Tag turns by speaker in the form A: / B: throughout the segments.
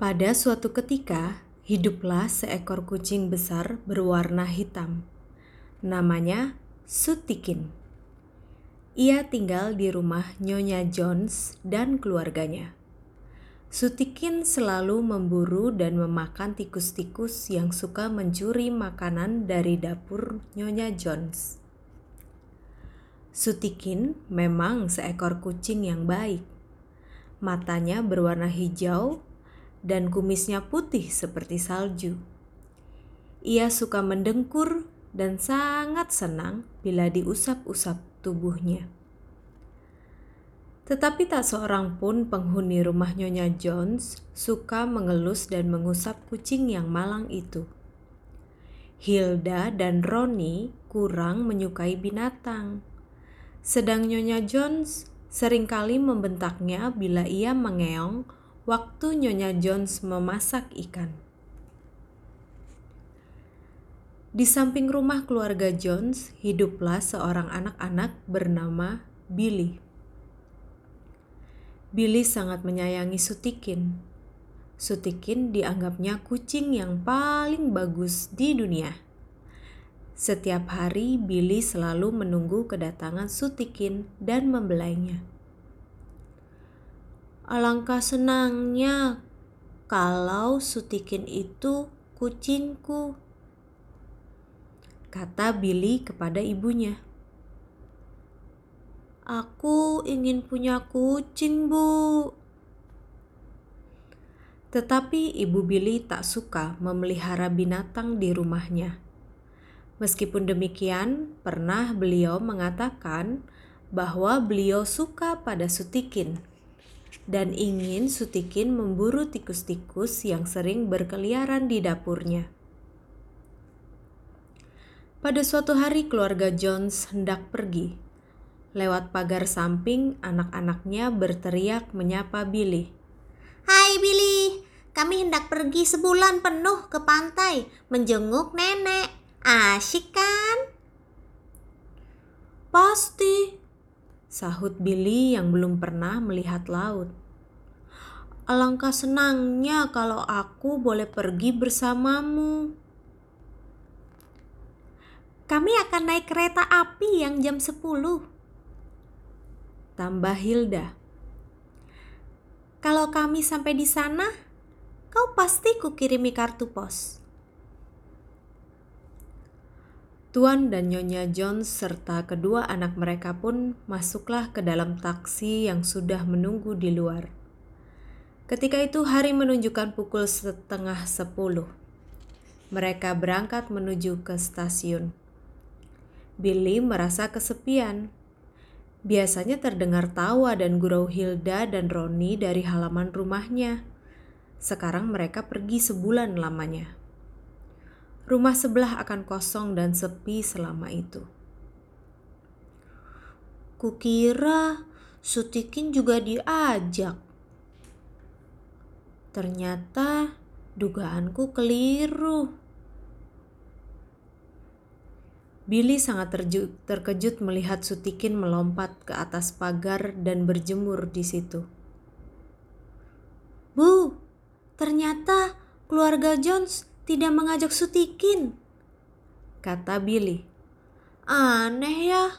A: Pada suatu ketika, hiduplah seekor kucing besar berwarna hitam. Namanya Sutikin. Ia tinggal di rumah Nyonya Jones dan keluarganya. Sutikin selalu memburu dan memakan tikus-tikus yang suka mencuri makanan dari dapur Nyonya Jones. Sutikin memang seekor kucing yang baik. Matanya berwarna hijau dan kumisnya putih seperti salju. Ia suka mendengkur dan sangat senang bila diusap-usap tubuhnya. Tetapi tak seorang pun penghuni rumah Nyonya Jones suka mengelus dan mengusap kucing yang malang itu. Hilda dan Ronnie kurang menyukai binatang. Sedang Nyonya Jones sering kali membentaknya bila ia mengeong waktu Nyonya Jones memasak ikan. Di samping rumah keluarga Jones, hiduplah seorang anak-anak bernama Billy. Billy sangat menyayangi Sutikin. Sutikin dianggapnya kucing yang paling bagus di dunia. Setiap hari Billy selalu menunggu kedatangan Sutikin dan membelainya. Alangkah senangnya kalau Sutikin itu kucingku, kata Billy kepada ibunya. Aku ingin punya kucing, Bu. Tetapi ibu Billy tak suka memelihara binatang di rumahnya. Meskipun demikian, pernah beliau mengatakan bahwa beliau suka pada Sutikin dan ingin Sutikin memburu tikus-tikus yang sering berkeliaran di dapurnya. Pada suatu hari keluarga Jones hendak pergi. Lewat pagar samping, anak-anaknya berteriak menyapa Billy.
B: Hai Billy, kami hendak pergi sebulan penuh ke pantai menjenguk nenek. Asyik kan?
A: Pasti, sahut Billy yang belum pernah melihat laut. Alangkah senangnya kalau aku boleh pergi bersamamu.
B: Kami akan naik kereta api yang jam 10.
A: Tambah Hilda.
B: Kalau kami sampai di sana, kau pasti kukirimi kartu pos.
A: Tuan dan Nyonya Jones serta kedua anak mereka pun masuklah ke dalam taksi yang sudah menunggu di luar. Ketika itu hari menunjukkan pukul setengah sepuluh. Mereka berangkat menuju ke stasiun. Billy merasa kesepian. Biasanya terdengar tawa dan gurau Hilda dan Roni dari halaman rumahnya. Sekarang mereka pergi sebulan lamanya rumah sebelah akan kosong dan sepi selama itu.
B: Kukira Sutikin juga diajak. Ternyata dugaanku keliru.
A: Billy sangat terkejut melihat Sutikin melompat ke atas pagar dan berjemur di situ.
B: Bu, ternyata keluarga Jones tidak mengajak Sutikin, kata Billy. Aneh ya.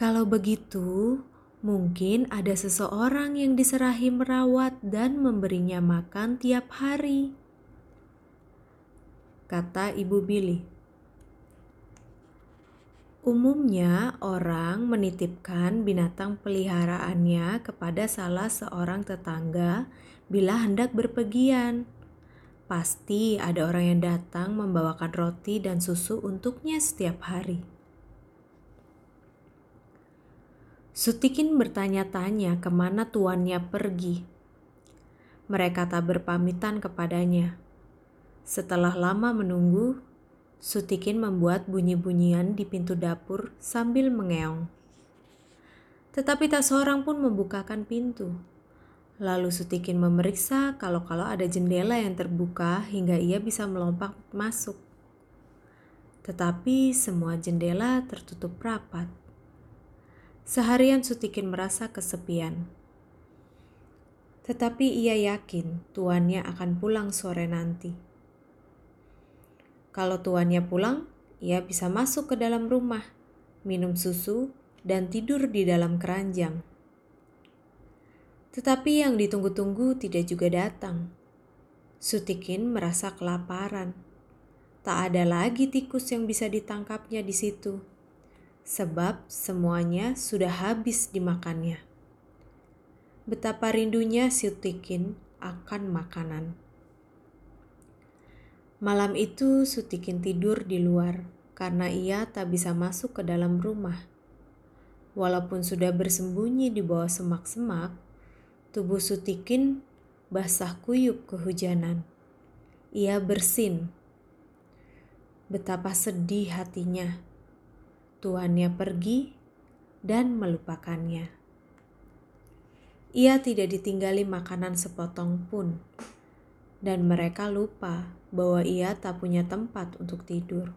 A: Kalau begitu, mungkin ada seseorang yang diserahi merawat dan memberinya makan tiap hari, kata ibu Billy. Umumnya, orang menitipkan binatang peliharaannya kepada salah seorang tetangga bila hendak berpergian. Pasti ada orang yang datang membawakan roti dan susu untuknya setiap hari. Sutikin bertanya-tanya ke mana tuannya pergi. Mereka tak berpamitan kepadanya. Setelah lama menunggu, Sutikin membuat bunyi-bunyian di pintu dapur sambil mengeong. Tetapi tak seorang pun membukakan pintu. Lalu Sutikin memeriksa kalau-kalau ada jendela yang terbuka hingga ia bisa melompat masuk. Tetapi semua jendela tertutup rapat. Seharian Sutikin merasa kesepian. Tetapi ia yakin tuannya akan pulang sore nanti. Kalau tuannya pulang, ia bisa masuk ke dalam rumah, minum susu, dan tidur di dalam keranjang. Tetapi yang ditunggu-tunggu tidak juga datang. Sutikin merasa kelaparan. Tak ada lagi tikus yang bisa ditangkapnya di situ, sebab semuanya sudah habis dimakannya. Betapa rindunya Sutikin akan makanan. Malam itu Sutikin tidur di luar karena ia tak bisa masuk ke dalam rumah. Walaupun sudah bersembunyi di bawah semak-semak, tubuh Sutikin basah kuyup kehujanan. Ia bersin betapa sedih hatinya. Tuannya pergi dan melupakannya. Ia tidak ditinggali makanan sepotong pun, dan mereka lupa bahwa ia tak punya tempat untuk tidur.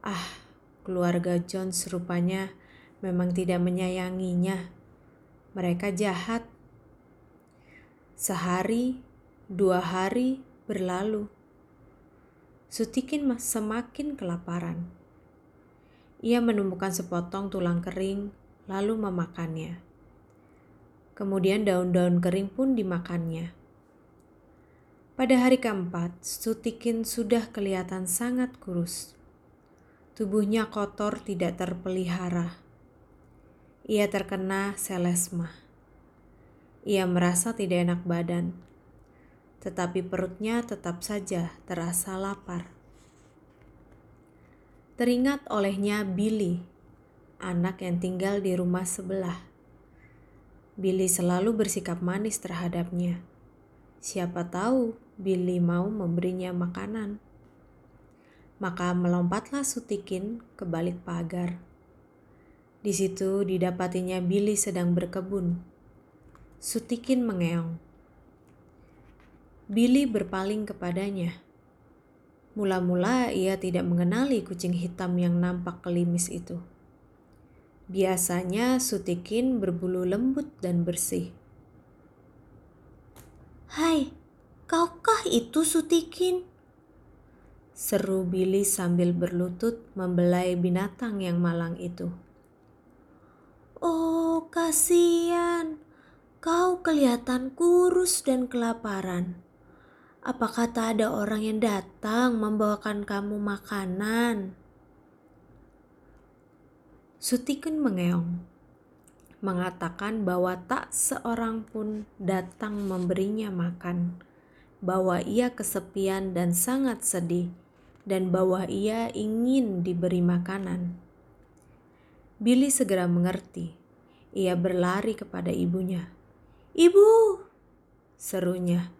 A: Ah, keluarga John serupanya memang tidak menyayanginya. Mereka jahat. Sehari, dua hari berlalu Sutikin semakin kelaparan. Ia menemukan sepotong tulang kering, lalu memakannya. Kemudian daun-daun kering pun dimakannya. Pada hari keempat, Sutikin sudah kelihatan sangat kurus. Tubuhnya kotor tidak terpelihara. Ia terkena selesma. Ia merasa tidak enak badan tetapi perutnya tetap saja terasa lapar. Teringat olehnya Billy, anak yang tinggal di rumah sebelah. Billy selalu bersikap manis terhadapnya. Siapa tahu Billy mau memberinya makanan. Maka melompatlah Sutikin ke balik pagar. Di situ didapatinya Billy sedang berkebun. Sutikin mengeong. Billy berpaling kepadanya. Mula-mula ia tidak mengenali kucing hitam yang nampak kelimis itu. Biasanya Sutikin berbulu lembut dan bersih.
B: Hai, kaukah itu Sutikin?
A: Seru Billy sambil berlutut membelai binatang yang malang itu.
B: Oh, kasihan. Kau kelihatan kurus dan kelaparan. Apakah tak ada orang yang datang membawakan kamu makanan?
A: Sutikun mengeong, mengatakan bahwa tak seorang pun datang memberinya makan, bahwa ia kesepian dan sangat sedih, dan bahwa ia ingin diberi makanan. Billy segera mengerti. Ia berlari kepada ibunya.
B: "Ibu!"
A: serunya.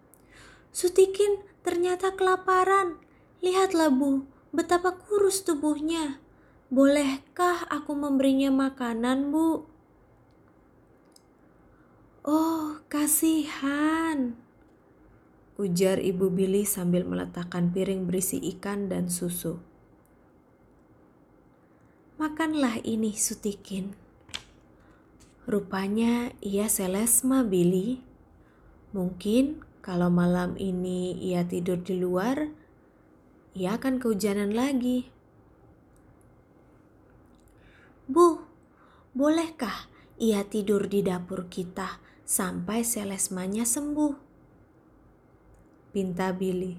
B: Sutikin ternyata kelaparan. Lihatlah bu, betapa kurus tubuhnya. Bolehkah aku memberinya makanan bu?
A: Oh, kasihan. Ujar ibu Billy sambil meletakkan piring berisi ikan dan susu.
B: Makanlah ini, Sutikin.
A: Rupanya ia selesma Billy. Mungkin kalau malam ini ia tidur di luar, ia akan kehujanan lagi.
B: Bu, bolehkah ia tidur di dapur kita sampai selesmanya sembuh?
A: Pinta Billy.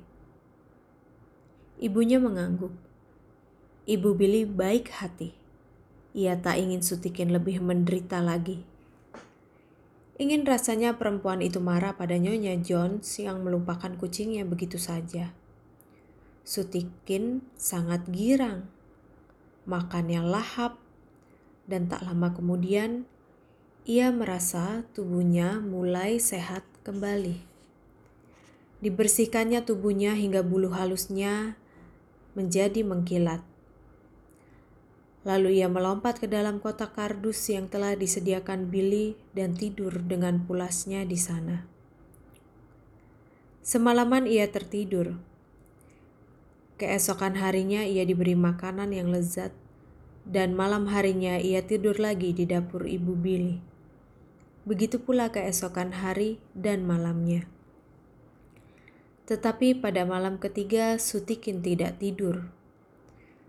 A: Ibunya mengangguk. Ibu Billy baik hati. Ia tak ingin Sutikin lebih menderita lagi. Ingin rasanya perempuan itu marah pada Nyonya Jones yang melupakan kucingnya begitu saja. Sutikin sangat girang. Makannya lahap dan tak lama kemudian ia merasa tubuhnya mulai sehat kembali. Dibersihkannya tubuhnya hingga bulu halusnya menjadi mengkilat. Lalu ia melompat ke dalam kotak kardus yang telah disediakan Billy dan tidur dengan pulasnya di sana. Semalaman ia tertidur. Keesokan harinya ia diberi makanan yang lezat dan malam harinya ia tidur lagi di dapur ibu Billy. begitu pula keesokan hari dan malamnya. Tetapi pada malam ketiga Sutikin tidak tidur.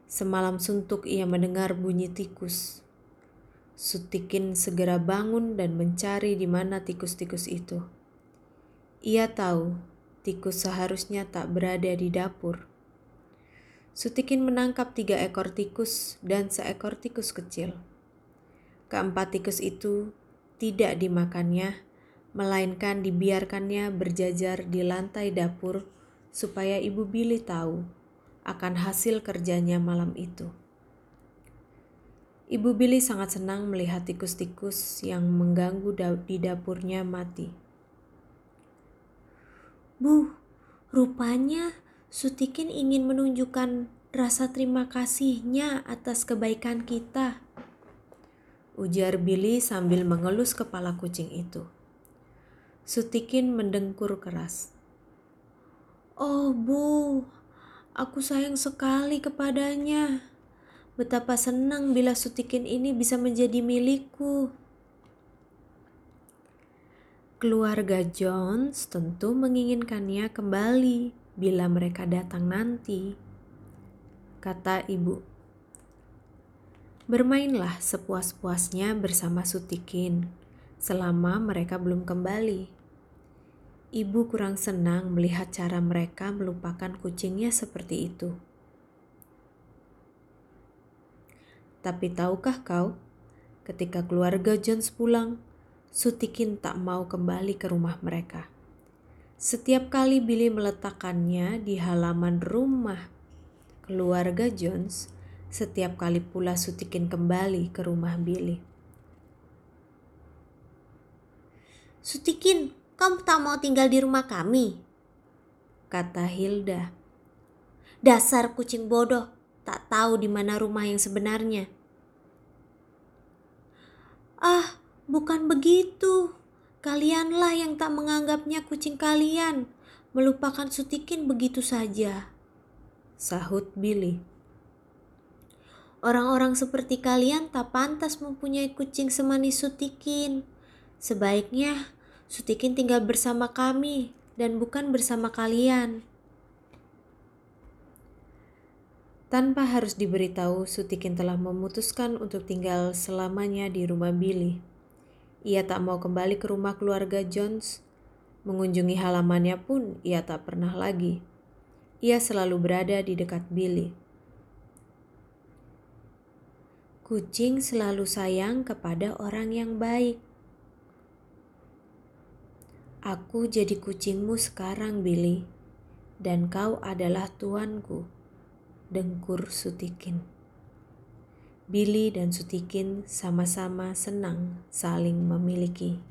A: Semalam suntuk ia mendengar bunyi tikus. Sutikin segera bangun dan mencari di mana tikus-tikus itu. Ia tahu tikus seharusnya tak berada di dapur. Sutikin menangkap tiga ekor tikus dan seekor tikus kecil. Keempat tikus itu tidak dimakannya, melainkan dibiarkannya berjajar di lantai dapur supaya Ibu Billy tahu akan hasil kerjanya malam itu. Ibu Billy sangat senang melihat tikus-tikus yang mengganggu di dapurnya mati.
B: Bu, rupanya Sutikin ingin menunjukkan rasa terima kasihnya atas kebaikan kita
A: ujar Billy sambil mengelus kepala kucing itu. Sutikin mendengkur keras.
B: Oh bu, aku sayang sekali kepadanya. Betapa senang bila Sutikin ini bisa menjadi milikku.
A: Keluarga Jones tentu menginginkannya kembali bila mereka datang nanti, kata ibu. Bermainlah sepuas-puasnya bersama Sutikin selama mereka belum kembali. Ibu kurang senang melihat cara mereka melupakan kucingnya seperti itu. Tapi tahukah kau, ketika keluarga Jones pulang, Sutikin tak mau kembali ke rumah mereka. Setiap kali Billy meletakkannya di halaman rumah keluarga Jones, setiap kali pula Sutikin kembali ke rumah Billy.
B: Sutikin, kamu tak mau tinggal di rumah kami? Kata Hilda. Dasar kucing bodoh, tak tahu di mana rumah yang sebenarnya. Ah, bukan begitu. Kalianlah yang tak menganggapnya kucing kalian, melupakan Sutikin begitu saja.
A: Sahut Billy.
B: Orang-orang seperti kalian tak pantas mempunyai kucing semanis Sutikin. Sebaiknya Sutikin tinggal bersama kami dan bukan bersama kalian.
A: Tanpa harus diberitahu, Sutikin telah memutuskan untuk tinggal selamanya di rumah Billy. Ia tak mau kembali ke rumah keluarga Jones. Mengunjungi halamannya pun ia tak pernah lagi. Ia selalu berada di dekat Billy.
B: Kucing selalu sayang kepada orang yang baik.
A: Aku jadi kucingmu sekarang, Billy, dan kau adalah tuanku, dengkur Sutikin. Billy dan Sutikin sama-sama senang saling memiliki.